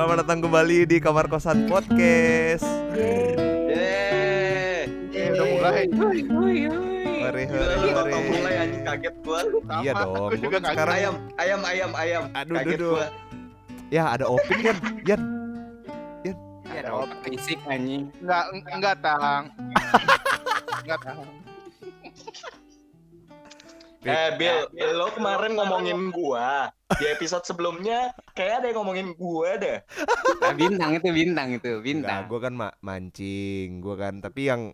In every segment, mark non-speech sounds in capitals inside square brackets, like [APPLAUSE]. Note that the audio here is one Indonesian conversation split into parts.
Selamat datang kembali di Kamar Kosan Podcast. Yeay. Eh, udah mulai. Mari, mari, mari. mulai anjing kaget gua. Iya Sama, dong. gua juga kaget. sekarang Ayam, ayam, ayam, ayam. Aduh, kaget aduh, gua. ya ada Opin kan? Yan, Ya dong, fisik anjing. Enggak enggak tang. [LAUGHS] Enggak tang. Eh, Bill, lo kemarin ngomongin gua. Di episode sebelumnya kayak ada yang ngomongin gua deh. Nah, bintang itu bintang itu enggak, bintang. gue kan ma- mancing, gue kan. Tapi yang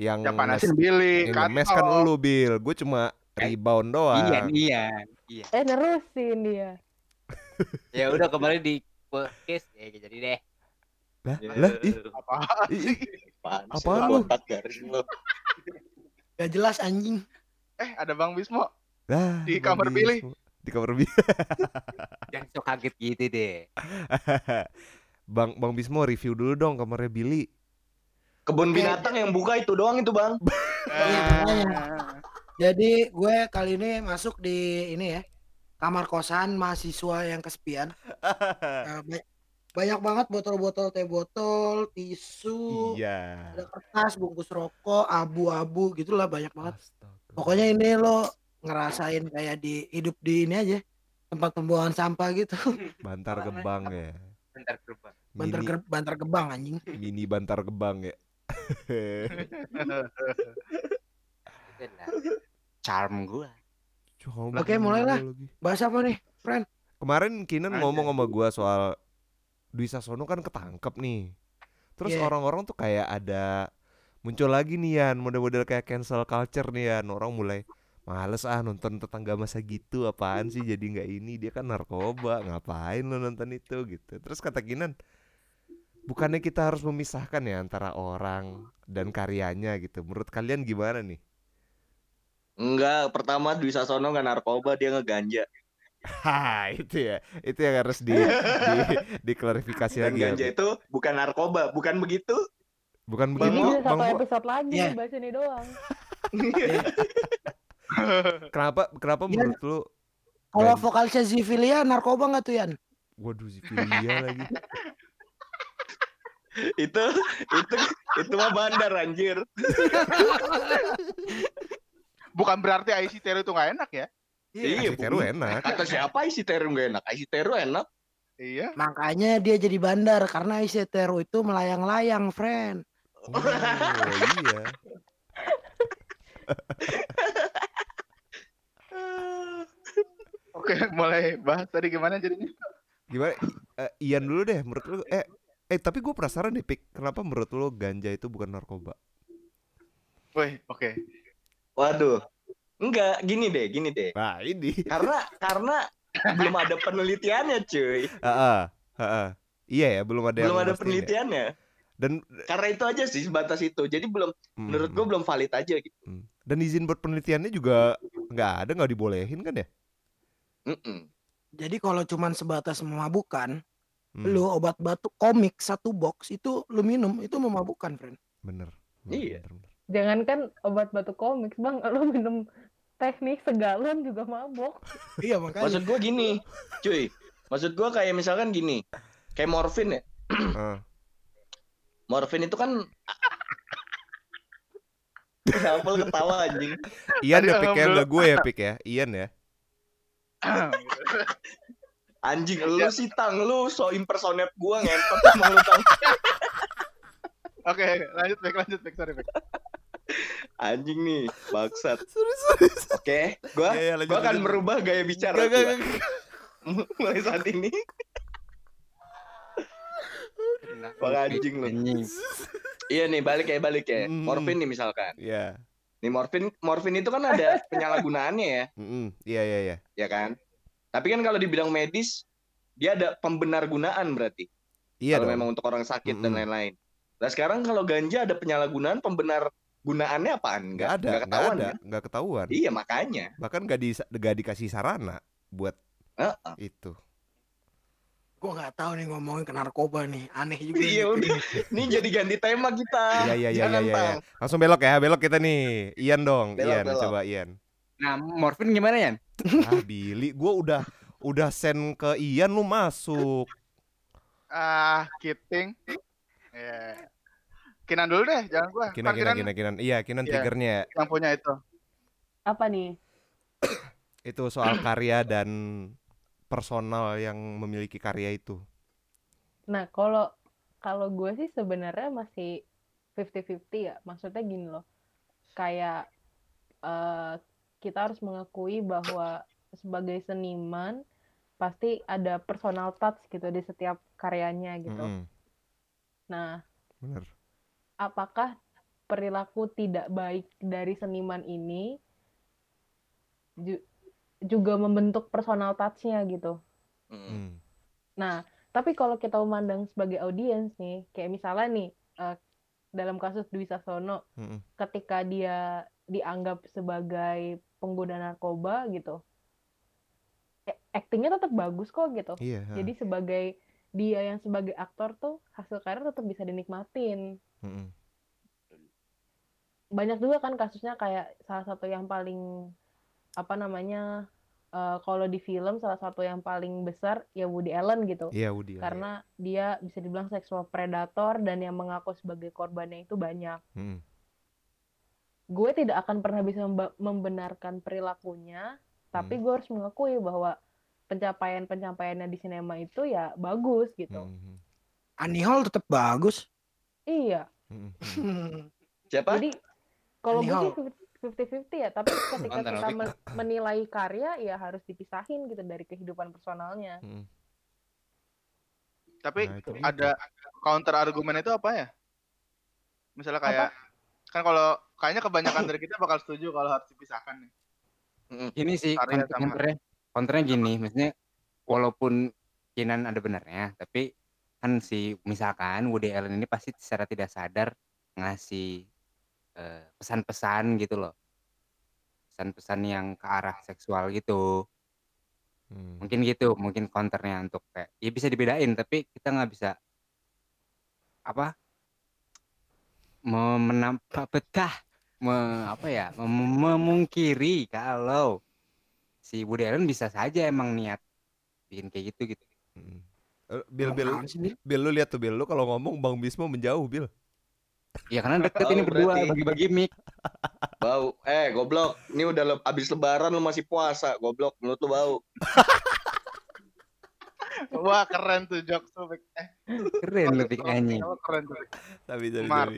yang Yang panasin Billy, yang ngemes kan lu, Bil. Gue cuma rebound doang. Iya, iya, iya. Eh nerusin dia. [LAUGHS] Ya udah kembali di podcast ya jadi deh. Lah, lah, ih, Apa? Apaan lu? Gak jelas anjing. Eh, ada Bang Bismo. Lah, Di Bang kamar Billy. Bismo. Di kamar Billy. [LAUGHS] Jangan sok kaget gitu deh. Bang Bang Bismo review dulu dong kamarnya Billy. Kebun binatang yang buka itu doang itu, Bang. Iya, makanya. Jadi gue kali ini masuk di ini ya kamar kosan mahasiswa yang kesepian. [LAUGHS] Eh, ba- banyak banget botol-botol teh botol, tisu, Iya. ada kertas, bungkus rokok, abu-abu gitulah banyak banget. Astaga. Pokoknya ini lo ngerasain kayak di hidup di ini aja tempat pembuangan sampah gitu. [LAUGHS] Bantar Gebang ya. Bentar gerbang. Bantar, Mini, ger- bantar gebang anjing. mini Bantar Gebang ya. [LAUGHS] Charm gua. Coba Oke, mulailah. Bahas apa nih, friend? Kemarin Kinan ngomong sama gua soal Dwi Sasono kan ketangkep nih. Terus Iya. orang-orang tuh kayak ada muncul lagi nih Yan, model-model kayak cancel culture nih Yan. Orang mulai males ah nonton tetangga masa gitu apaan sih jadi nggak ini dia kan narkoba ngapain lo nonton itu gitu terus kata Kinan bukannya kita harus memisahkan ya antara orang dan karyanya gitu menurut kalian gimana nih Enggak, pertama Dwi Sasono nggak narkoba, dia ngeganja. [LAUGHS] Ha itu ya itu yang harus di, di diklarifikasi Dan lagi ya. ganja itu bukan narkoba, bukan begitu? Bukan Bang begitu Ini bisa Bang satu Mo. episode lagi Iya. bahas ini doang. [LAUGHS] kenapa kenapa Iya. menurut lu Kalau Dan- vokalisnya Zivilia narkoba nggak tuh Yan? waduh Zivilia lagi [LAUGHS] itu itu itu mah bandar anjir. [LAUGHS] Bukan berarti IC Tero itu nggak enak ya? Iya, Kasih Teru Bu. enak Kata siapa isi teru gak enak? Isi teru enak. Iya. Makanya dia jadi bandar karena Isetero itu melayang-layang, friend. Oh iya Oke, mulai bahas tadi gimana jadinya? gimana Eh, Ian dulu deh menurut lu eh eh tapi gue penasaran deh Pik kenapa menurut lu ganja itu bukan narkoba Woi, oke. Waduh. Enggak, gini deh, gini deh. nah ini Karena karena belum ada penelitiannya, cuy. Heeh, heeh. iya ya belum ada yang Belum ada mastiin ya. Dan Karena itu aja sih sebatas itu. Jadi belum hmm, menurut gue belum valid aja gitu. hmm. dan izin buat penelitiannya juga nggak ada nggak dibolehin kan ya Mm-mm. Jadi kalau cuman sebatas memabukkan, Hmm, lu obat batuk komik satu box itu lu minum itu memabukkan, friend. bener Iya. bener, bener. Jangankan obat batuk komik, bang, lu minum teh nih segalon juga mabok. [LAUGHS] iya makanya. Maksud gue gini, cuy. Maksud gue kayak misalkan gini. Kayak morfin ya. [CLEARS THROAT] Morfin itu kan [LAUGHS] lu ketawa anjing? Ian ya Pik ya alhamdulillah. nggak gue ya Pik ya Ian ya [LAUGHS] Anjing lu sih tang lu so impersonate gua ngentot [LAUGHS] emang lu tang. Oke, lanjut back lanjut back sorry back. Anjing nih, bangsat. Oke, gua Ya, ya, lanjut, gua akan merubah gaya bicara Gak, gak, gua. gak. mulai saat ini. Bang anjing lu. Iya nih, balik ya, balik ya. Hmm. Morfin nih misalkan. Iya Nih morfin morfin itu kan ada [LAUGHS] penyalahgunaannya ya, Mm-mm. Iya iya iya ya kan? Tapi kan kalau dibilang medis dia ada pembenar gunaan berarti. Iya kalau dong memang untuk orang sakit dan Mm-mm. lain-lain. Nah sekarang kalau ganja ada penyalahgunaan pembenar gunaannya apaan? nggak ada nggak ketahuan ada kan? nggak ketahuan Iya makanya. bahkan nggak di nggak dikasih sarana buat Heeh. itu Gua nggak tahu nih ngomongin ke narkoba nih, aneh juga. Iya nih. udah. Ini jadi ganti tema kita. Iya iya iya iya Jangan, iya. Iya. Langsung belok ya, belok kita nih. Ian dong, Belok, Ian belok. coba Ian. Nah, morfin gimana ya? Ah, Billy, gua udah udah send ke Ian lu masuk. Ah, Kiting. Ya. Kinan dulu deh, jangan gua. Kinan, Kan Kinan, Kinan, Kinan. Iya, Kinan Iya. triggernya yang punya itu. Apa nih? itu soal karya dan personal yang memiliki karya itu. Nah, kalau kalau gue sih sebenarnya masih 50-50 ya. Maksudnya gini loh. Kayak eh, kita harus mengakui bahwa sebagai seniman pasti ada personal touch gitu di setiap karyanya gitu. Mm-mm, Nah, bener. apakah perilaku tidak baik dari seniman ini juga membentuk personal touch-nya gitu? Mm. Mm. Nah, tapi kalau kita memandang sebagai audiens nih, kayak misalnya nih, eh, dalam kasus Dwi Sasono, Mm-mm. ketika dia dianggap sebagai pengguna narkoba gitu, aktingnya tetap bagus kok gitu. Iya. ha. Jadi sebagai dia yang sebagai aktor tuh hasil karir tetap bisa dinikmatin. Mm-mm. Banyak juga kan kasusnya kayak salah satu yang paling apa namanya eh, kalau di film salah satu yang paling besar ya Woody Allen gitu. Iya, Woody. Allen. karena dia bisa dibilang seksual predator dan yang mengaku sebagai korbannya itu banyak. Mm-mm. Gue tidak akan pernah bisa membenarkan perilakunya, tapi Hmm. gue harus mengakui bahwa pencapaian-pencapaiannya di sinema itu ya bagus gitu. Mm-mm. Annie Hall tetap bagus. Iya. Hmm. Siapa? Jadi kalau gue sih 50-50 ya, tapi [COUGHS] ketika Nonton kita men- menilai karya ya harus dipisahin gitu dari kehidupan personalnya. Mm-mm. Tapi Nah, itu ada counter argumen itu apa ya? Misalnya kayak kan kalau kayaknya kebanyakan dari kita bakal setuju kalau harus dipisahkan nih. Ini sih counternya, counternya gini, maksudnya walaupun Kinan ada benarnya, tapi kan si misalkan Woody Allen ini pasti secara tidak sadar ngasih eh, pesan-pesan gitu loh, pesan-pesan yang ke arah seksual gitu, Mm. mungkin gitu, mungkin counternya untuk kayak ya bisa dibedain, tapi kita nggak bisa apa menampak betah me- apa ya mem- memungkiri kalau si Woody Allen bisa saja emang niat bikin kayak gitu gitu Mm. Eh, Bil, Bil, Apaan sih, Bil? Bil, lu lihat tuh Bil, lu kalau ngomong Bang Bismo menjauh Bil. Ya karena deket Oh, ini berdua bagi-bagi mic Bau. Eh, goblok. Ini udah le- abis lebaran lu masih puasa, goblok. Menurut lu bau. [LAUGHS] Wah, keren tuh jokes tuh. Bek. Eh, keren lebih anjing Wah, keren tuh. Tapi tapi tapi.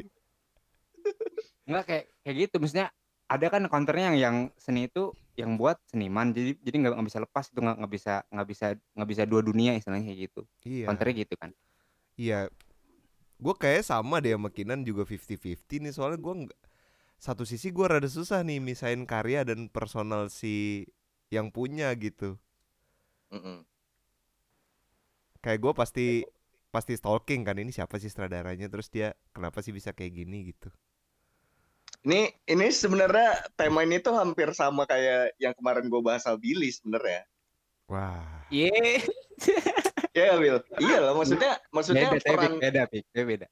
nggak kayak kayak gitu maksudnya ada kan counternya yang yang seni itu yang buat seniman jadi jadi nggak nggak bisa lepas itu nggak nggak bisa nggak bisa nggak bisa dua dunia istilahnya kayak gitu Iya. counternya gitu kan Iya. Gue kayak sama deh sama Kinan juga 50-50 nih soalnya gue nggak satu sisi gue rada susah nih misain karya dan personal si yang punya gitu. Mm-mm. Kayak gue pasti pasti stalking kan ini siapa sih sutradaranya terus dia kenapa sih bisa kayak gini gitu. Ini ini sebenarnya tema ini tuh hampir sama kayak yang kemarin gue bahas soal Billy sebenarnya. Wah. iya [LAUGHS] Ya nggak, Bil? Iya lah, maksudnya maksudnya beda peran beda. Dia beda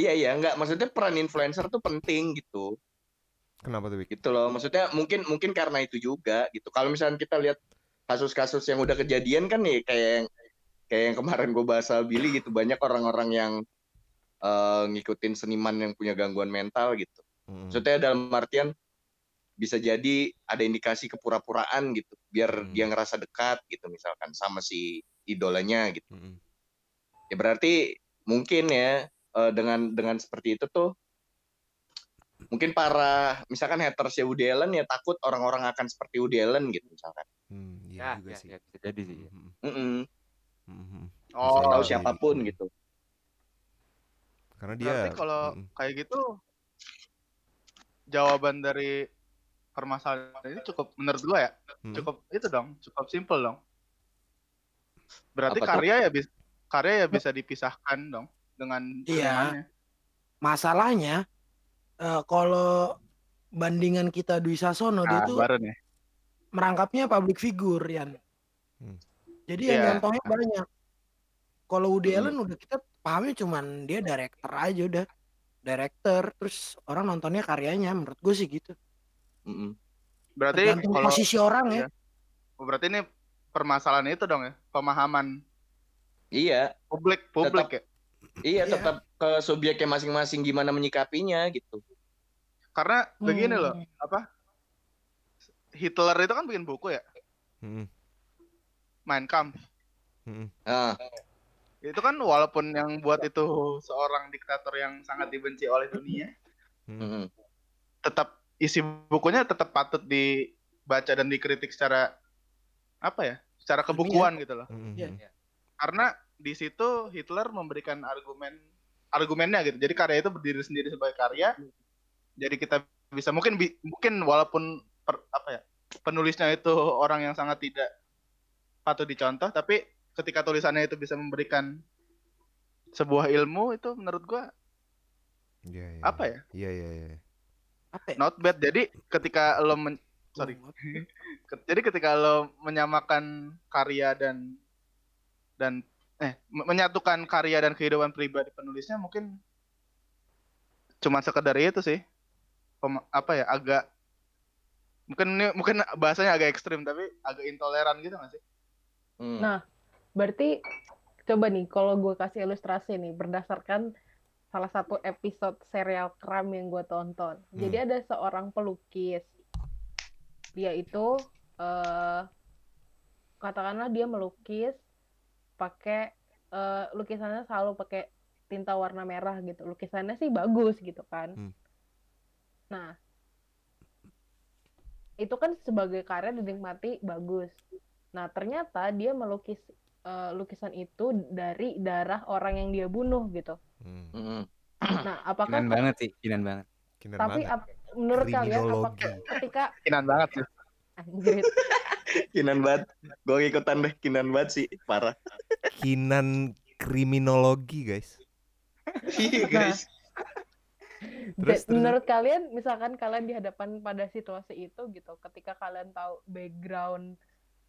iya iya enggak maksudnya peran influencer tuh penting gitu. Kenapa tuh? Gitu loh. Maksudnya mungkin mungkin karena itu juga gitu. Kalau misalnya kita lihat kasus-kasus yang udah kejadian kan nih kayak yang kayak yang kemarin gue bahas soal Billy gitu banyak orang-orang yang eh, ngikutin seniman yang punya gangguan mental gitu. Mm. Maksudnya dalam artian bisa jadi ada indikasi kepura-puraan gitu, biar Hmm. dia ngerasa dekat gitu misalkan sama si idolanya gitu. Ya berarti mungkin ya eh, dengan dengan seperti itu tuh mungkin para misalkan hatersnya Woody Allen ya takut orang-orang akan seperti Woody Allen gitu misalkan. Hmm, iya ya, juga ya, sih. ya, bisa jadi sih ya. Mm-mm. Mm-mm. Mm-mm. Oh, Tahu jadi. siapa pun gitu. Karena dia Berarti kalau Mm-mm. kayak gitu jawaban dari permasalahan ini cukup menurut gua ya, Mm. cukup itu dong, cukup simple dong. Berarti Apa tuh? karya ya bisa karya ya bisa dipisahkan dong dengan Iya. Masalahnya eh, kalau bandingan kita Dwi Sasono dia Nah, tuh baru nih. merangkapnya public figure Yan. Hmm. Jadi yang Iya. nyontohnya banyak. Kalau Woody Hmm. Allen udah kita pahamnya cuman dia director aja udah. Director terus orang nontonnya karyanya menurut gue sih gitu. Mm-mm. Berarti Tergantung kalau posisi orang ya. Iya. berarti ini permasalahan itu dong ya, pemahaman Iya, Publik, publik ya. iya Iya. tetap ke subjeknya masing-masing gimana menyikapinya gitu. Karena begini loh, Hmm. apa? Hitler itu kan bikin buku ya, Mm, Mein Kampf. mm, Nah, Itu kan walaupun yang buat itu seorang diktator yang sangat dibenci oleh dunia, mm. mm, tetap isi bukunya tetap patut dibaca dan dikritik secara apa ya? Secara kebukuan gitu loh. Mm. Karena di situ Hitler memberikan argumen argumennya gitu. Jadi karya itu berdiri sendiri sebagai karya. Jadi kita bisa mungkin bi- mungkin walaupun per- apa ya? Penulisnya itu orang yang sangat tidak patut dicontoh, tapi ketika tulisannya itu bisa memberikan sebuah ilmu itu menurut gua Iya, iya, apa ya? Iya, iya, iya. Apa ya? Not bad. Jadi ketika lo men- sorry. Jadi ketika lo menyamakan karya dan dan eh me- menyatukan karya dan kehidupan pribadi penulisnya mungkin cuma sekedar itu sih. Pem- apa ya agak mungkin ini mungkin bahasanya agak ekstrim tapi agak intoleran gitu gak sih? mm. Nah, berarti coba nih kalau gue kasih ilustrasi nih berdasarkan salah satu episode serial kram yang gue tonton. Jadi ada seorang pelukis. Dia itu eh katakanlah dia melukis pakai eh, lukisannya selalu pakai tinta warna merah gitu. Lukisannya sih bagus gitu kan. Hmm. Nah, itu kan sebagai karya dinikmati bagus. Nah, ternyata dia melukis eh, lukisan itu dari darah orang yang dia bunuh gitu. Mm. Mm, Nah, apakah Kinan banget sih, kinan banget. Kinan tapi banget. ap- menurut kalian Kriminologi. apakah ketika Kinan banget sih. anjir [LAUGHS] Kinan banget. Gue ikutan deh, kinan banget sih, parah. Kinan kriminologi, guys. Iya guys. [LAUGHS] Terus, terus. menurut kalian misalkan kalian dihadapan pada situasi itu gitu ketika kalian tahu background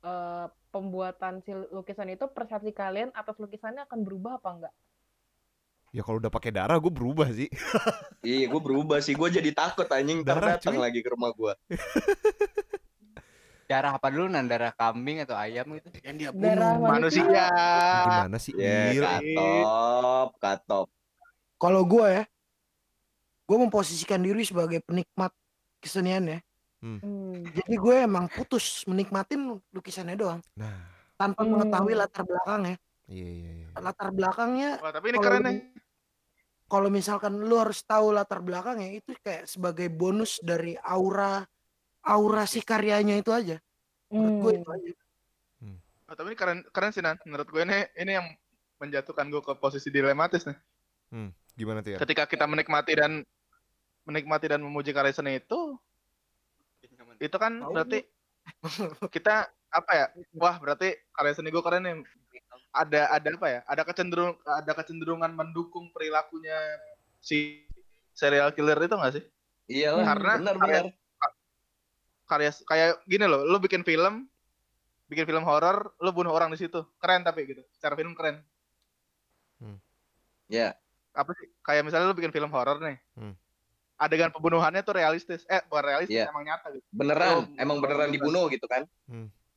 eh, pembuatan si lukisan itu persepsi kalian atas lukisannya akan berubah apa enggak? Ya kalau udah pakai darah gue berubah sih. [LAUGHS] Iya, gue berubah sih. Gue jadi takut anjing Darah, datang cuy. lagi ke rumah gue. [LAUGHS] Darah apa dulu nan? Darah kambing atau ayam gitu? Yang dia Darah bunuh. manusia. Manusia. Gimana sih? Ya, katop, katop. Kalau gue ya, gue memposisikan diri sebagai penikmat kesenian ya. Hmm. Jadi gue emang putus menikmatin lukisannya doang, Nah, tanpa Hmm. mengetahui latar belakangnya. iya iya iya. Latar belakangnya, Wah, tapi ini keren nih. Kalau misalkan lu harus tahu latar belakangnya, itu kayak sebagai bonus dari aura, aura si karyanya itu aja. Menurut gue Hmm. itu aja. Oh, tapi ini keren keren sih Nan. Menurut gue ini ini yang menjatuhkan gue ke posisi dilematis nih. Gimana tuh ya? Ketika kita menikmati dan menikmati dan memuji karya seni itu itu kan berarti kita apa ya? Wah, berarti karya seni gue keren nih. Ada ada apa ya? Ada kecenderung ada kecenderungan mendukung perilakunya si serial killer itu gak sih? Iya Karena benar karya- benar. Karya kayak gini loh, lu bikin film bikin film horor, lu bunuh orang di situ. Keren tapi gitu. Secara film keren. Ya, apa sih kayak misalnya lu bikin film horor nih Hmm. adegan pembunuhannya tuh realistis eh bukan realistis Iya. emang nyata gitu beneran. Oh, Emang beneran beneran. dibunuh gitu kan?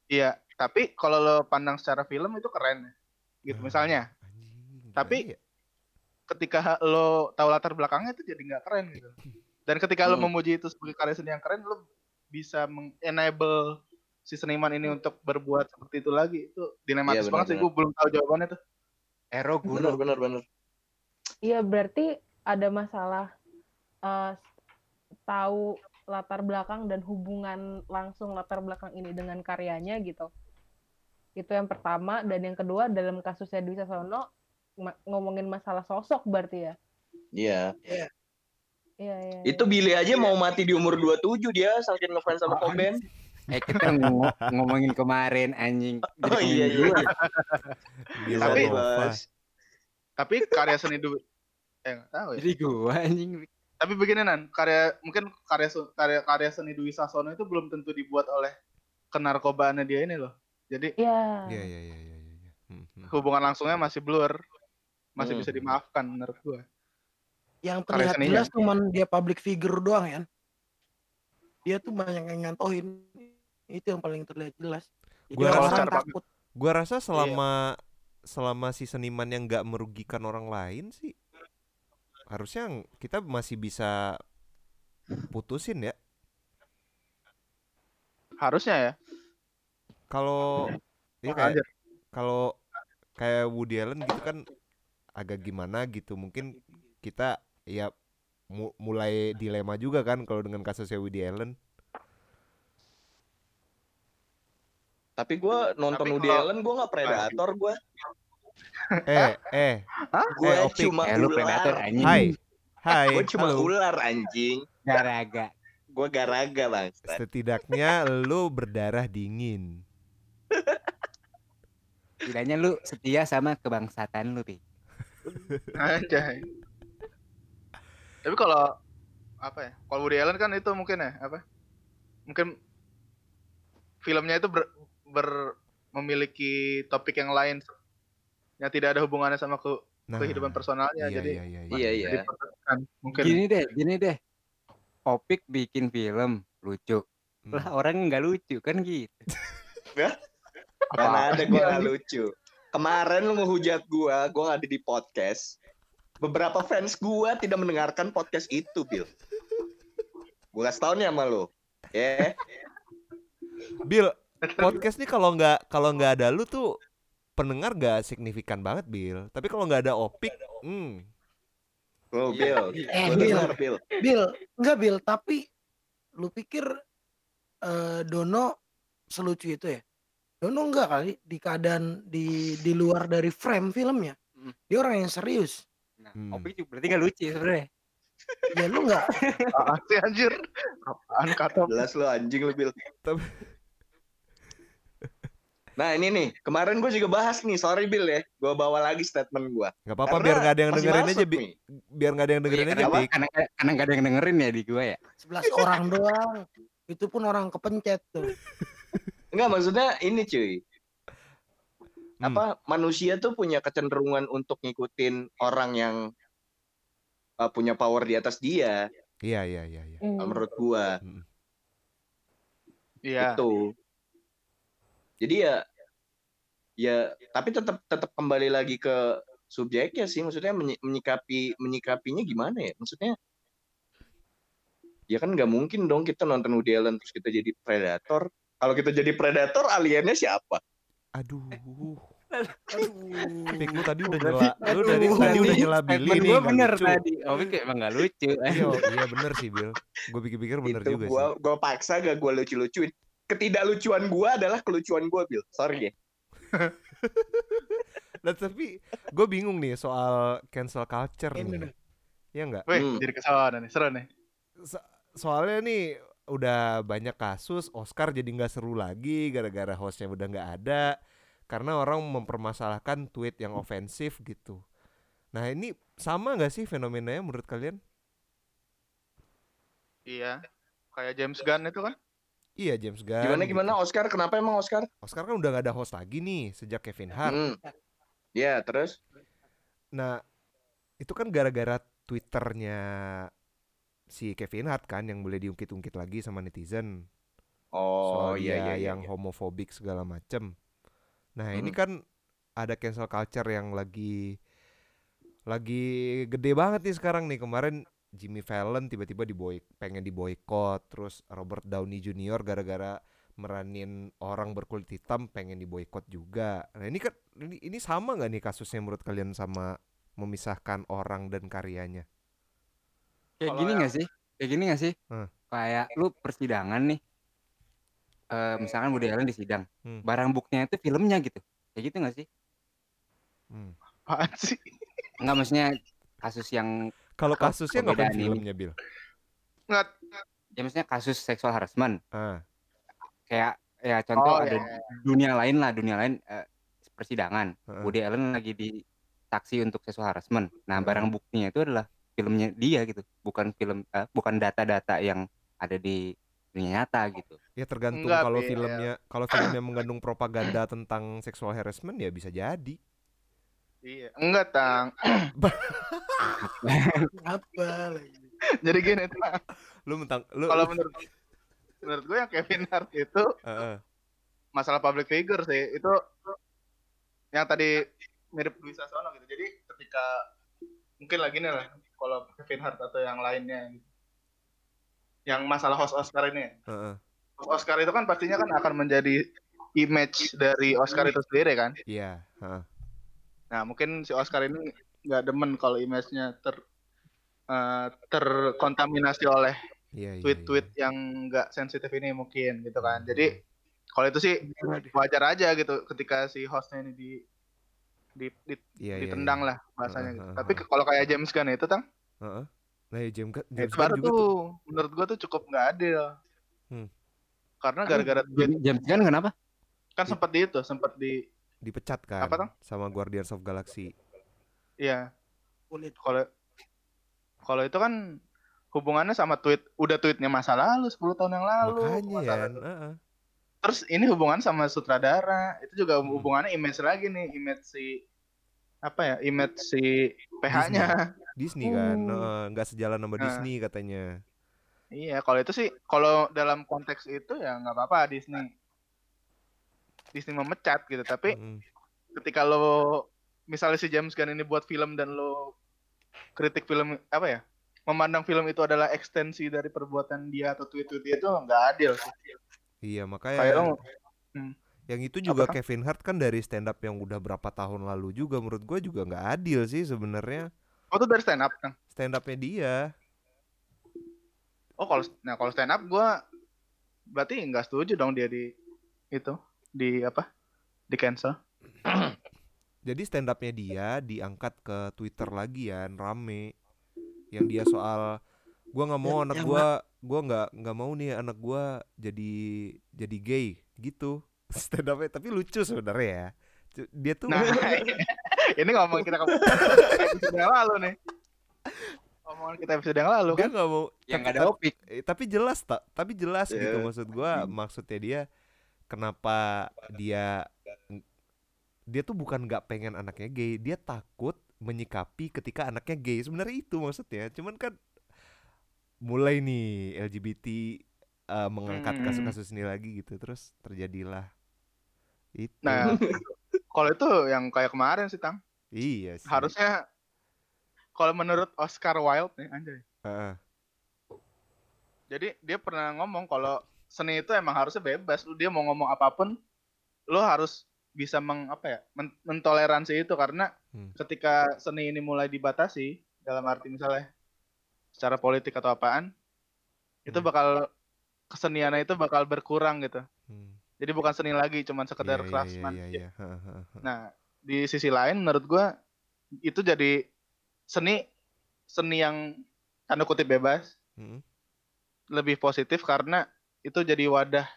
iya tapi kalau lo pandang secara film itu keren gitu Nah, misalnya anjing, Tapi gimana ya? ketika lo tahu latar belakangnya itu jadi nggak keren gitu dan ketika lo Hmm. memuji itu sebagai karya seni yang keren lo bisa mengenable si seniman ini untuk berbuat seperti itu lagi itu dilematis Iya, banget sih benar, gue belum tahu jawabannya tuh Ero Bener guru. bener bener. Iya, berarti ada masalah eh, tahu latar belakang dan hubungan langsung latar belakang ini dengan karyanya gitu. Itu yang pertama dan yang kedua dalam kasusnya Dwi Sasono ma- ngomongin masalah sosok berarti ya. Iya. Iya, iya. iya. Itu Billy aja mau mati di umur 27 dia saking ngefans sama Cobain. Eh kita ngo- ngomongin kemarin anjing. [LAUGHS] Oh iya iya. Gila, Tapi-. Bos. tapi karya seni du eh tahu ya Jadi gua anjing. tapi begini nan karya mungkin karya karya karya seni Dwi Sasono itu belum tentu dibuat oleh kenarkobaannya dia ini loh jadi Iya. Iya iya iya iya iya. Hmm, hmm. hubungan langsungnya masih blur masih Hmm. bisa dimaafkan menurut gua Yang Karya terlihat seninya. jelas cuman dia public figure doang ya. Dia tuh banyak yang nyantohin. Itu yang paling terlihat jelas. Jadi Gua orang rasa- takut. Gua rasa selama selama si seniman yang nggak merugikan orang lain sih harusnya ng- kita masih bisa putusin ya Harusnya ya. Kalau ya kayak kalau kayak Woody Allen gitu kan agak gimana gitu mungkin kita ya mu- mulai dilema juga kan kalau dengan kasusnya Woody Allen Tapi gue nonton Tapi Woody kalau- Allen gue nggak predator gue. eh eh Gue Eh, cuma Eh lu predator ular. anjing. hai hai Gue cuma halo. ular anjing. Garaga. Gue garaga bang. setidaknya lu berdarah dingin Setidaknya lu setia sama kebangsaan lu, Pi. Anjay. Tapi kalau apa ya? Kalau Woody Allen kan itu mungkin ya apa? Mungkin filmnya itu ber, ber- memiliki topik yang lain yang tidak ada hubungannya sama ke, nah kehidupan personalnya. iya, jadi iya, iya, iya. Iya iya. mungkin Gini deh, gini deh. Opik bikin film lucu. Hmm. Lah orang nggak lucu kan gitu. Mana ada gue gak lucu. Kemarin lu ngehujat gue, gue gak ada di podcast. Beberapa fans gue tidak mendengarkan podcast itu, Bill. Gue kasih tau nih sama lu. Ya, Bill podcast nih kalau nggak kalau nggak ada lu tuh pendengar gak signifikan banget Bill tapi kalau nggak ada opik hmm lu Bill. Eh, Bill. denger, Bill. Bill, enggak Bill, tapi lu pikir eh, Dono selucu itu ya? Dono enggak kali di keadaan di di luar dari frame filmnya. Hmm. Dia orang yang serius. Nah, Hmm. Opik juga berarti nggak lucu sebenarnya. Ya lu enggak [LAUGHS] apaan sih anjir? Apaan kata? Jelas lu anjing lu. Tapi- Nah ini nih, kemarin gue juga bahas nih, sorry Bill ya, gue bawa lagi statement gue. nggak apa-apa biar nggak ada yang dengerin aja Bi. biar nggak ada yang dengerin aja? Pik. Karena karena nggak ada yang dengerin ya di gua ya. 11 orang doang. Itu pun orang kepencet tuh. [LAUGHS] Enggak, maksudnya ini cuy, Hmm. apa manusia tuh punya kecenderungan untuk ngikutin orang yang uh, punya power di atas dia, iya iya iya iya Hmm. menurut gua. Hmm. Iya. Itu. Jadi ya ya tapi tetap tetap kembali lagi ke subjeknya sih maksudnya menyi- menyikapi menyikapinya gimana ya? Maksudnya ya kan nggak mungkin dong kita nonton Woody Allen terus kita jadi predator. Kalau kita jadi predator aliennya siapa? aduh Aduh. Pik lu tadi udah nyela lu dari Aduh. tadi udah nyela Billy nih gua nggak bener lucu. tadi. Opik kayak emang nggak lucu. iya iya bener sih Bill gue pikir-pikir bener itu juga gua sih gua paksa gak gua lucu-lucuin. Ketidaklucuan gua adalah kelucuan gua, Bill. Sorry ya. [LAUGHS] Nah, tapi gue bingung nih soal cancel culture Ini nih nih. ya nggak Wih, Hmm. jadi ke sana nih, seru nih. So- soalnya nih udah banyak kasus Oscar jadi nggak seru lagi gara-gara hostnya udah nggak ada karena orang mempermasalahkan tweet yang ofensif gitu. Nah ini sama nggak sih fenomenanya menurut kalian? Iya. Kayak James Gunn itu kan? Iya James Gunn. Gimana gitu. gimana Oscar? Kenapa emang Oscar? Oscar kan udah nggak ada host lagi nih sejak Kevin Hart. Hmm. Ya, terus Nah itu kan gara-gara twitternya si Kevin Hart kan yang boleh diungkit-ungkit lagi sama netizen. Oh soal iya iya iya. yang homofobik segala macem. Nah ini Mhm. kan ada cancel culture yang lagi lagi gede banget nih sekarang nih kemarin Jimmy Fallon tiba-tiba diboy pengen diboykot terus Robert Downey Jr. gara-gara meranin orang berkulit hitam pengen diboykot juga. Nah ini kan ini, ini sama nggak nih kasusnya menurut kalian sama memisahkan orang dan karyanya? Kayak Kalau gini yang- nggak sih? Kayak gini nggak sih? Hmm. Kayak lu persidangan nih. Eh misalkan Woody Allen di sidang. Hmm. Barang buktinya itu filmnya gitu. Kayak gitu nggak sih? Hmm. Apaan sih? Enggak maksudnya kasus yang Kalau kasusnya perbedaan ini. filmnya Bill? Nggak. ya maksudnya kasus seksual harassment. Ah, Kayak ya contoh Oh, ada iya, iya. dunia lain lah, dunia lain eh, persidangan. Heeh. Woody Allen lagi di saksi untuk seksual harassment. Nah, barang buktinya itu adalah filmnya dia gitu, bukan film eh, bukan data-data yang ada di dunia nyata gitu. Ya tergantung Enggak, kalau filmnya kalau filmnya mengandung propaganda tentang sexual harassment ya bisa jadi. Iya. Enggak, Tang. Apa [COUGHS] lagi? Jadi gini, Tang. Lu mentang lu Kalau menurut menurut gue yang Kevin Hart itu Heeh. masalah public figure sih. Itu yang tadi mirip Dwi Sasono gitu. Jadi ketika mungkin lagi nih lah kalau Kevin Hart atau yang lainnya gitu. Yang masalah host Oscar ini. Heeh. Host Oscar itu kan pastinya kan akan menjadi image dari Oscar itu sendiri kan. Iya, heeh. Nah, mungkin si Oscar ini nggak demen kalau image-nya ter eh, terkontaminasi oleh Iya, iya, tweet-tweet iya. yang nggak sensitif ini mungkin gitu kan. Jadi kalau itu sih wajar aja gitu ketika si hostnya ini di di, di- Iya, iya, ditendang iya. lah bahasanya Heeh, gitu. heeh, Tapi heeh. kalau kayak James Gunn itu tang, Heeh. Nah, ya James Gunn, James itu Gunn baru juga tuh tuh menurut gua tuh cukup nggak adil. Hmm. Karena gara-gara tweet James Gunn kenapa? kan sempat di itu, sempat di dipecat kan Apa, Tang? sama Guardians of Galaxy. ya Kulit. kalau kalau itu kan hubungannya sama tweet udah tweetnya masa lalu 10 tahun yang lalu Makanya ya, masalah- heeh. Terus ini hubungan sama sutradara itu juga Hmm. hubungannya image lagi nih image si apa ya image si PH-nya Disney kan, Hmm. heeh, nggak sejalan sama Nah. Disney katanya. iya kalau itu sih kalau dalam konteks itu ya nggak apa-apa Disney Disney memecat gitu tapi Mm-mm. ketika lo misalnya si James Gunn ini buat film dan lo kritik film apa ya memandang film itu adalah ekstensi dari perbuatan dia atau tweet-tweet dia itu nggak adil sih. Iya, Kayak makanya lo yang itu juga Apa? Kevin Hart kan dari stand up yang udah berapa tahun lalu juga menurut gue juga nggak adil sih sebenarnya oh tuh dari stand up kan. stand upnya dia. Oh kalau nah kalau stand up gua berarti nggak setuju dong dia di itu di apa di cancel. [CLEARS THROAT] Jadi stand upnya dia diangkat ke Twitter lagi ya, rame. Yang dia soal gua nggak mau Yang- anak yang gua gua nggak nggak mau nih anak gua jadi jadi gay gitu. [LAUGHS] Stand upnya tapi lucu sebenarnya ya. Dia tuh Nah [LAUGHS] [LAUGHS] ini ngomong kita episode yang lalu nih. Omongan kita episode yang lalu dia kan. nggak mau Yang tapi- nggak ada opik. Eh, tapi jelas tak tapi jelas gitu Iya. maksud gua maksudnya dia kenapa dia dia tuh bukan nggak pengen anaknya gay dia takut menyikapi ketika anaknya gay sebenarnya itu maksudnya cuman kan mulai nih LGBT eh, mengangkat Hmm. kasus-kasus ini lagi gitu terus terjadilah itu Nah kalau itu yang kayak kemarin sih tang iya sih harusnya kalau menurut Oscar Wilde nih anjay. Heeh. Jadi dia pernah ngomong kalau seni itu emang harusnya bebas. Lu dia mau ngomong apa pun, lu harus bisa meng apa ya, men- mentoleransi itu karena Hmm. ketika seni ini mulai dibatasi dalam arti misalnya secara politik atau apaan, itu Hmm. bakal keseniannya itu bakal berkurang gitu. Hmm. Jadi bukan seni lagi, cuman sekedar iya, craftsman. iya, Heeh, heeh, heeh. Nah, di sisi lain menurut gua itu jadi seni seni yang tanda kutip bebas Mm-mm. lebih positif karena itu jadi wadah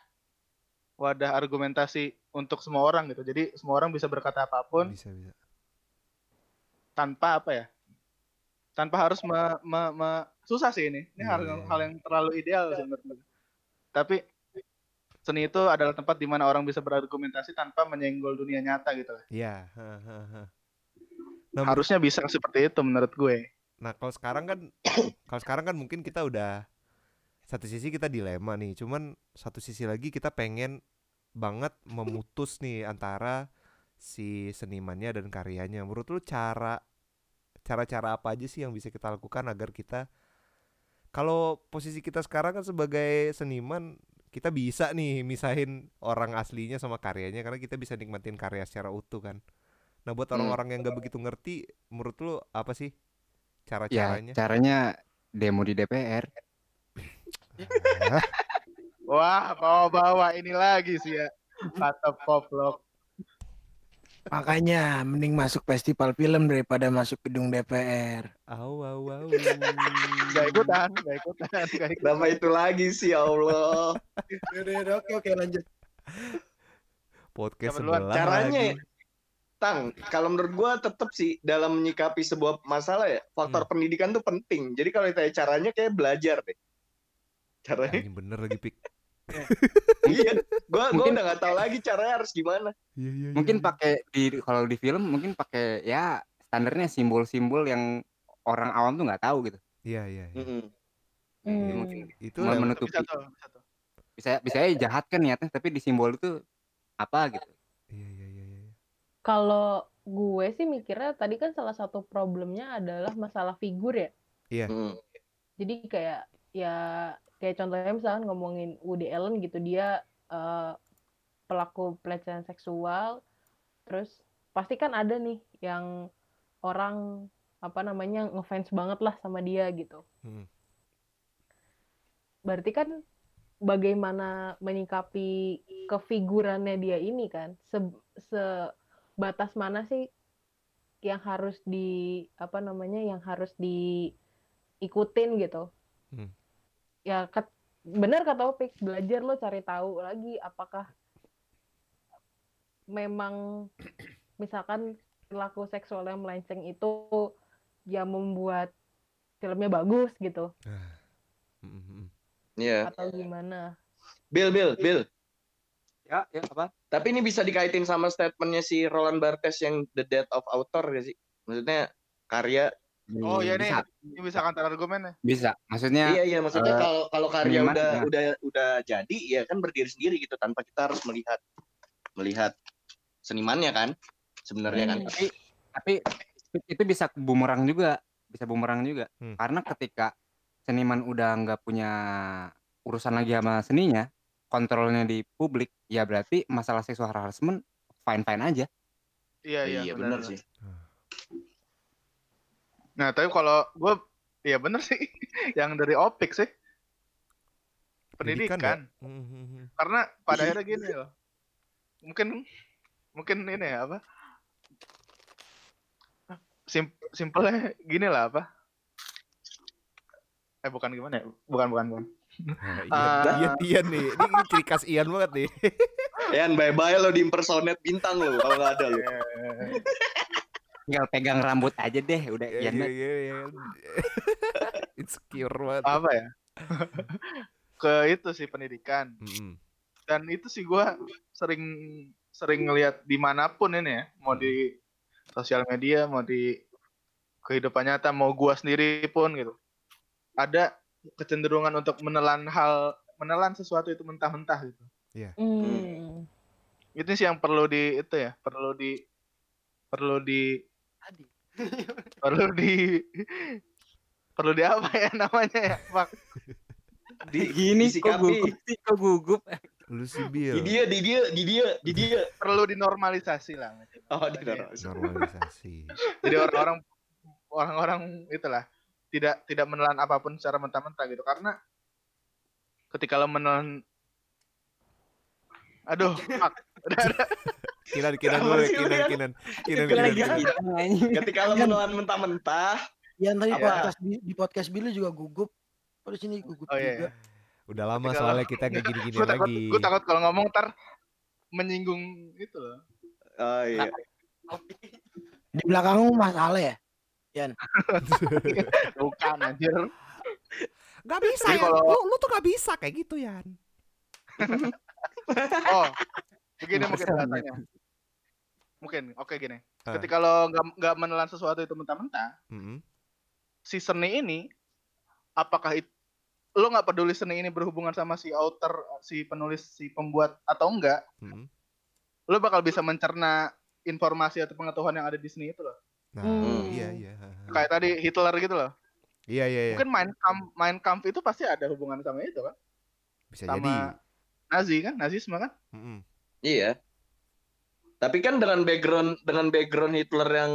wadah argumentasi untuk semua orang gitu. Jadi semua orang bisa berkata apa pun bisa bisa tanpa apa ya? Tanpa harus me, me- me- susah sih ini. Ini hal, Iya. hal yang terlalu ideal menurut gue. Tapi seni itu adalah tempat di mana orang bisa berargumentasi tanpa menyenggol dunia nyata gitu. Iya, heeh, heeh. Nah, Harusnya bisa seperti itu menurut gue. Nah kalau sekarang kan [COUGHS] kalau sekarang kan mungkin kita udah satu sisi kita dilema nih, cuman satu sisi lagi kita pengen banget memutus nih antara si senimannya dan karyanya. Menurut lu cara cara-cara apa aja sih yang bisa kita lakukan agar kita kalau posisi kita sekarang kan sebagai seniman kita bisa nih misahin orang aslinya sama karyanya karena kita bisa nikmatin karya secara utuh kan. Nah buat Hmm. orang-orang yang nggak begitu ngerti, menurut lu apa sih Ya cara-caranya? caranya demo di DPR. Ah, [LAUGHS] Wah, bawa-bawa ini lagi sih ya. Kata poplok. Makanya mending masuk festival film daripada masuk gedung DPR. au au au. Gak ikutan, gak ikutan, gak ikutan. Itu lagi sih ya Allah? Oke oke lanjut. Podcast sebelah Caranya lagi. ya, Tang, kalau menurut gua tetap sih dalam menyikapi sebuah masalah ya, faktor Hmm. pendidikan tuh penting. Jadi kalau ditanya caranya kayak belajar deh. Caranya Anjing bener lagi pik. Iya. Gua gua Mungkin- udah nggak tahu lagi caranya harus gimana. Iya iya. Mungkin pakai di kalau di film mungkin pakai ya standarnya simbol-simbol yang orang awam tuh nggak tahu gitu. Iya iya. iya. Mm-mm. Hmm. Mungkin Itu Mau yang- menutupi. Bisa bisa. Bisa bisa jahat kan niatnya tapi di simbol itu apa gitu. Iya iya iya iya. Kalau gue sih mikirnya tadi kan salah satu problemnya adalah masalah figur ya. Hmm. Jadi kayak ya kayak contohnya misalkan ngomongin Woody Allen gitu dia eh, pelaku pelecehan seksual terus pasti kan ada nih yang orang apa namanya ngefans banget lah sama dia gitu. Hmm. Berarti kan bagaimana menyikapi kefigurannya dia ini kan se sebatas mana sih yang harus di apa namanya yang harus diikutin gitu Hmm. Ya ket, bener kata Opik belajar lo cari tahu lagi apakah memang misalkan perilaku seksual yang melenceng itu yang membuat filmnya bagus gitu Hmm, hmm. Iya. atau gimana Bill, Bill, Bill. Ya, ya apa? Tapi ini bisa dikaitin sama statementnya si Roland Barthes yang The Death of Author gak sih? Maksudnya karya. Oh iya nih, bisa, ini bisa counter argumen ya. bisa. Maksudnya Iya iya maksudnya eh, kalau kalau karya udah ya. udah udah jadi ya kan berdiri sendiri gitu tanpa kita harus melihat melihat senimannya kan sebenarnya kan. Hmm. tapi tapi itu bisa bumerang juga, bisa bumerang juga. Hmm. Karena ketika seniman udah nggak punya urusan lagi sama seninya, kontrolnya di publik, ya berarti masalah seksual harassment fine fine aja. Iya iya, iya benar. benar sih. Nah tapi kalau gue, iya bener sih, [LAUGHS] yang dari opik sih, Pendidikan pendidikan. ya? Hmm, hmm, hmm. Karena pada akhirnya [LAUGHS] gini loh, mungkin mungkin ini ya apa? Sim simpelnya gini lah apa? Eh bukan gimana ya? Bukan bukan bukan. Nah, Ah. Ian, Ian, Ian nih, ini, ini ciri khas Ian banget nih. Yan bye bye lo di impersonate bintang lo kalau nggak ada lo. [LAUGHS] Tinggal pegang rambut aja deh, udah Iya, iya, mah. iya, iya. [LAUGHS] Insecure banget. apa ya? [LAUGHS] Ke itu sih pendidikan. Hmm, dan itu sih gua sering sering ngelihat di mana pun ini ya mau di sosial media mau di kehidupan nyata mau gua sendiri pun gitu ada kecenderungan untuk menelan hal menelan sesuatu itu mentah-mentah gitu Hmm. itu sih yang perlu di itu ya perlu di perlu di. Perlu di perlu di apa ya namanya ya Pak Di [LAUGHS] Gini kok disikapi. gugup sih, kok gugup. Lu sih Di dia, di dia, di dia, di dia. perlu dinormalisasi lah Oh, di Iya. Normalisasi. jadi orang-orang orang-orang itulah tidak tidak menelan apa pun secara mentah-mentah gitu karena ketika lo menelan aduh fuck. Udah, udah. Kinan, kinan dulu, kinan, kinan, kinan, kinan, lagi. Ketika lo menelan mentah-mentah, Yang tadi Apa? podcast Bi- di podcast Billy juga gugup. Kok di sini gugup oh iya, juga. iya. Udah lama Ketika soalnya lo- kita nggak gini-gini gue takut lagi. gue takut kalau ngomong ntar menyinggung itu loh oh iya. Di belakangmu Mas Ale ya? [LAUGHS] bukan anjir Gak bisa ya, kalau- lu, lu tuh gak bisa kayak gitu Yan. [LAUGHS] oh begini mungkin bahasanya mungkin oke gini Ah. ketika lo nggak nggak menelan sesuatu itu mentah-mentah Mm-mm. si seni ini apakah itu lo nggak peduli seni ini berhubungan sama si author si penulis si pembuat atau enggak Mm-mm. lo bakal bisa mencerna informasi atau pengetahuan yang ada di seni itu loh Nah, Hmm. iya iya. kayak tadi Hitler gitu loh Iya iya iya. mungkin main kamp main kamp itu pasti ada hubungan sama itu kan Bisa sama jadi. Nazi kan Nazisme kan Mm-mm. Iya. Tapi kan dengan background dengan background Hitler yang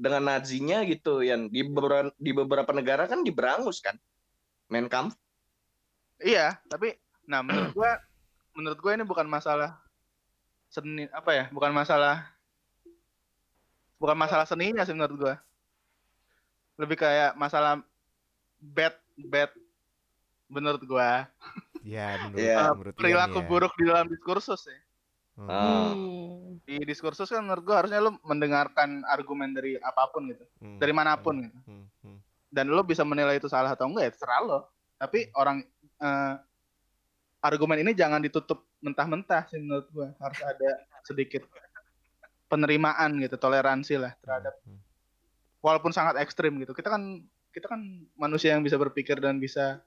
dengan Nazinya gitu yang di beberapa di beberapa negara kan diberangus kan. Main Kampf. iya tapi nah menurut gua menurut gua ini bukan masalah seni apa ya bukan masalah bukan masalah seninya sih menurut gua lebih kayak masalah bad bad menurut gua Ya menurut, Iya. Menurut Ian perilaku ya. buruk di dalam diskursus ya Hmm. Ah. Hmm. di diskursus kan menurut gua harusnya lu mendengarkan argumen dari apa pun gitu Hmm. dari mana pun gitu Hmm. Hmm. dan lo bisa menilai itu salah atau enggak ya terserah lo tapi orang eh, argumen ini jangan ditutup mentah-mentah sih menurut gua harus ada sedikit penerimaan gitu toleransi lah terhadap Hmm. walaupun sangat ekstrim gitu kita kan kita kan manusia yang bisa berpikir dan bisa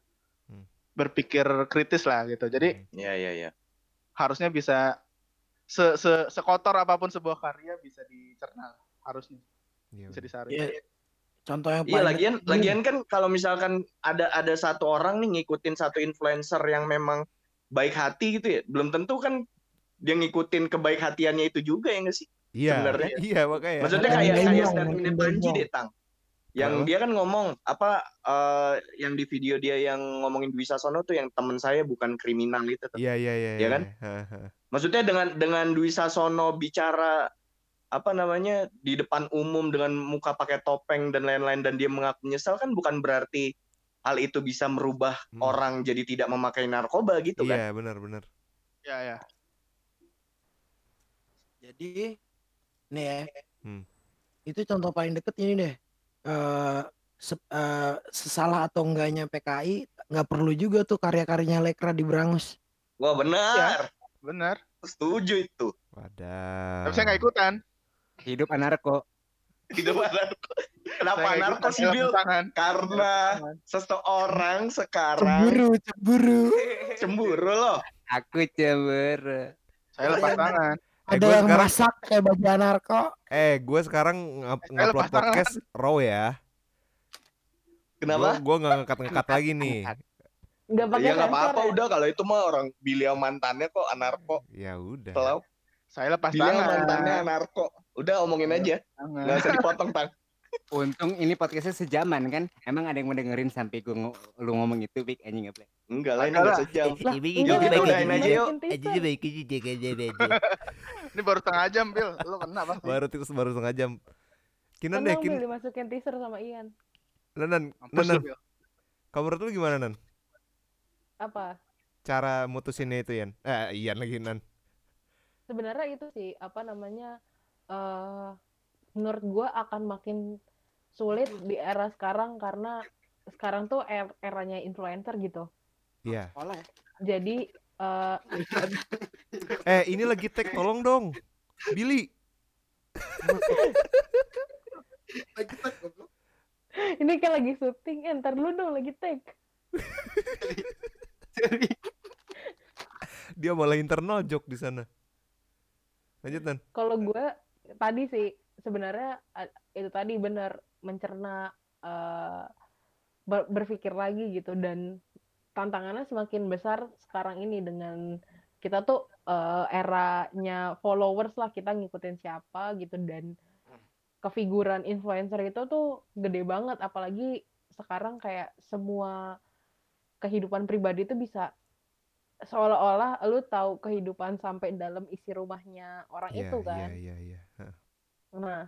Hmm. berpikir kritis lah gitu jadi Hmm. Iya iya iya. harusnya bisa se, se sekotor apa pun sebuah karya bisa dicerna harusnya Iya, bisa disaring. Iya. Contoh yang Iya paling lagian dekat lagian kan kalau misalkan ada ada satu orang nih ngikutin satu influencer yang memang baik hati gitu ya, belum tentu kan dia ngikutin kebaik hatiannya itu juga ya nggak sih? Iya, sebenarnya. iya makanya. Maksudnya kayak kayak statementnya bengong. deh Tang. Yang Kenapa? dia kan ngomong apa eh, yang di video dia yang ngomongin Dwi Sasono tuh yang teman saya bukan kriminal itu tuh. Iya, iya, iya. Iya kan? Haha. Maksudnya dengan dengan Dwi Sasono bicara apa namanya di depan umum dengan muka pakai topeng dan lain-lain dan dia mengaku menyesal kan bukan berarti hal itu bisa merubah Hmm. orang jadi tidak memakai narkoba gitu kan. Iya, benar, benar. Ya ya. Jadi nih ya. Hmm. Itu contoh paling deket ini deh. Eh se- eh, sesalah atau enggaknya PKI nggak perlu juga tuh karya-karyanya Lekra diberangus. Wah benar, Benar. setuju itu. Wadah. Tapi saya nggak ikutan. Hidup anarko. Hidup anarko. Kenapa Saya anarko sih saya Bil? lepas tangan. Karena seseorang sekarang Cemburu, cemburu. cemburu loh. Aku cemburu. Saya lepas tangan. Eh, Ada yang sekarang- masak kayak baju anarko. Eh, gue sekarang ngupload tangan. podcast raw ya. Kenapa? Gue nggak ngangkat-ngangkat lagi nih. Nggak pakai Ya nggak sensor apa-apa ya? udah kalau itu mah orang Billy sama mantannya kok anarko. Ya udah. Kalau Saya lepas Billy sama tangan. mantannya anarko. Udah omongin aja, Tangan. nggak usah dipotong tang. [LAUGHS] Untung ini podcastnya sejaman kan. Emang ada yang mau dengerin sampai gue lu ngomong itu, Big anjing apa? Enggak lah ini Ada nggak lah. sejam. Enggak, kita udahin aja yuk. masukin teaser. Ini baru setengah jam, Bil. Lu kena pasti. Baru terus baru setengah jam. Kinan deh, Tenang, kin. Bil, dimasukin teaser sama Ian. Nanan, Nanan. Bil. Kamu menurut lu gimana Nan? Apa? Cara mutusinnya itu Yan? Eh, Ian lagi Nan. Sebenarnya itu sih apa namanya? eh menurut gua akan makin sulit di era sekarang karena sekarang tuh er- eranya influencer gitu. Iya. Sekolah ya. Jadi eh [LAUGHS] Eh, ini lagi tag, tolong dong. Billy. [LAUGHS] ini kan lagi syuting, eh, ntar dulu dong lagi [LAUGHS] Dia malah internal joke di sana. Lanjut Nan. Kalau gue tadi sih sebenarnya itu tadi benar mencerna eh, ber- berpikir lagi gitu dan tantangannya semakin besar sekarang ini dengan kita tuh eh, eranya followers lah kita ngikutin siapa gitu dan kefiguran influencer itu tuh gede banget apalagi sekarang kayak semua kehidupan pribadi itu bisa seolah-olah lu tahu kehidupan sampai dalam isi rumahnya orang Iya, itu kan. Iya, iya, iya. Hah. Nah,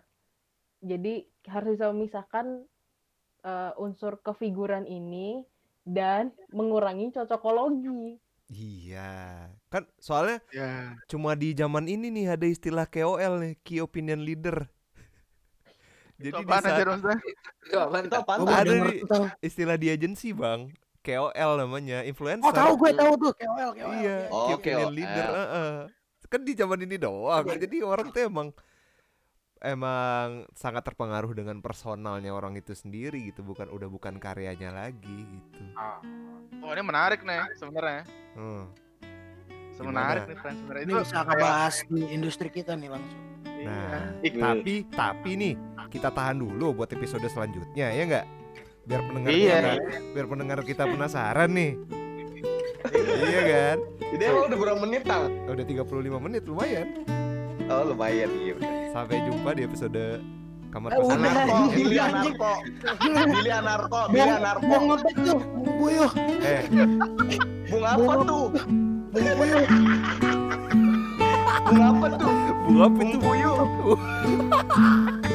jadi harus bisa memisahkan eh, unsur kefiguran ini dan mengurangi cocokologi. Iya. Kan soalnya Ya. cuma di zaman ini nih ada istilah KOL nih, Key Opinion Leader. Itu Jadi di apaan saat maksudnya? Itu apaan? Tang? Ada di- istilah di agensi, Bang. KOL namanya, influencer. Oh tahu gue tahu tuh KOL KOL. Iya, Oh, Key Opinion KOL. Leader. heeh. Kan di zaman ini doang. Jadi orang tuh emang emang sangat terpengaruh dengan personalnya orang itu sendiri gitu, bukan udah bukan karyanya lagi gitu. Oh, ini menarik nih sebenarnya. Hmm. Semenarik Gimana? nih friend sebenarnya Ini itu. bisa ngebahas di industri kita nih langsung. Iya. Nah, Ih, tapi tapi nih kita tahan dulu buat episode selanjutnya ya nggak? Biar pendengar Iya. kita, biar pendengar kita penasaran nih. iya kan? Jadi emang udah berapa menit tang? Udah 35 menit lumayan. Oh lumayan iya. udah. Sampai jumpa di episode kamar Eh. Anarko, anjing. Billy anarko, Billy anarko, Billy Bung, anarko. bung apa tuh? Bung Puyuh, Eh, Bung apa tuh? Bung Puyuh. Bung apa tuh? bunga apa Bung itu? puyuh. [LAUGHS]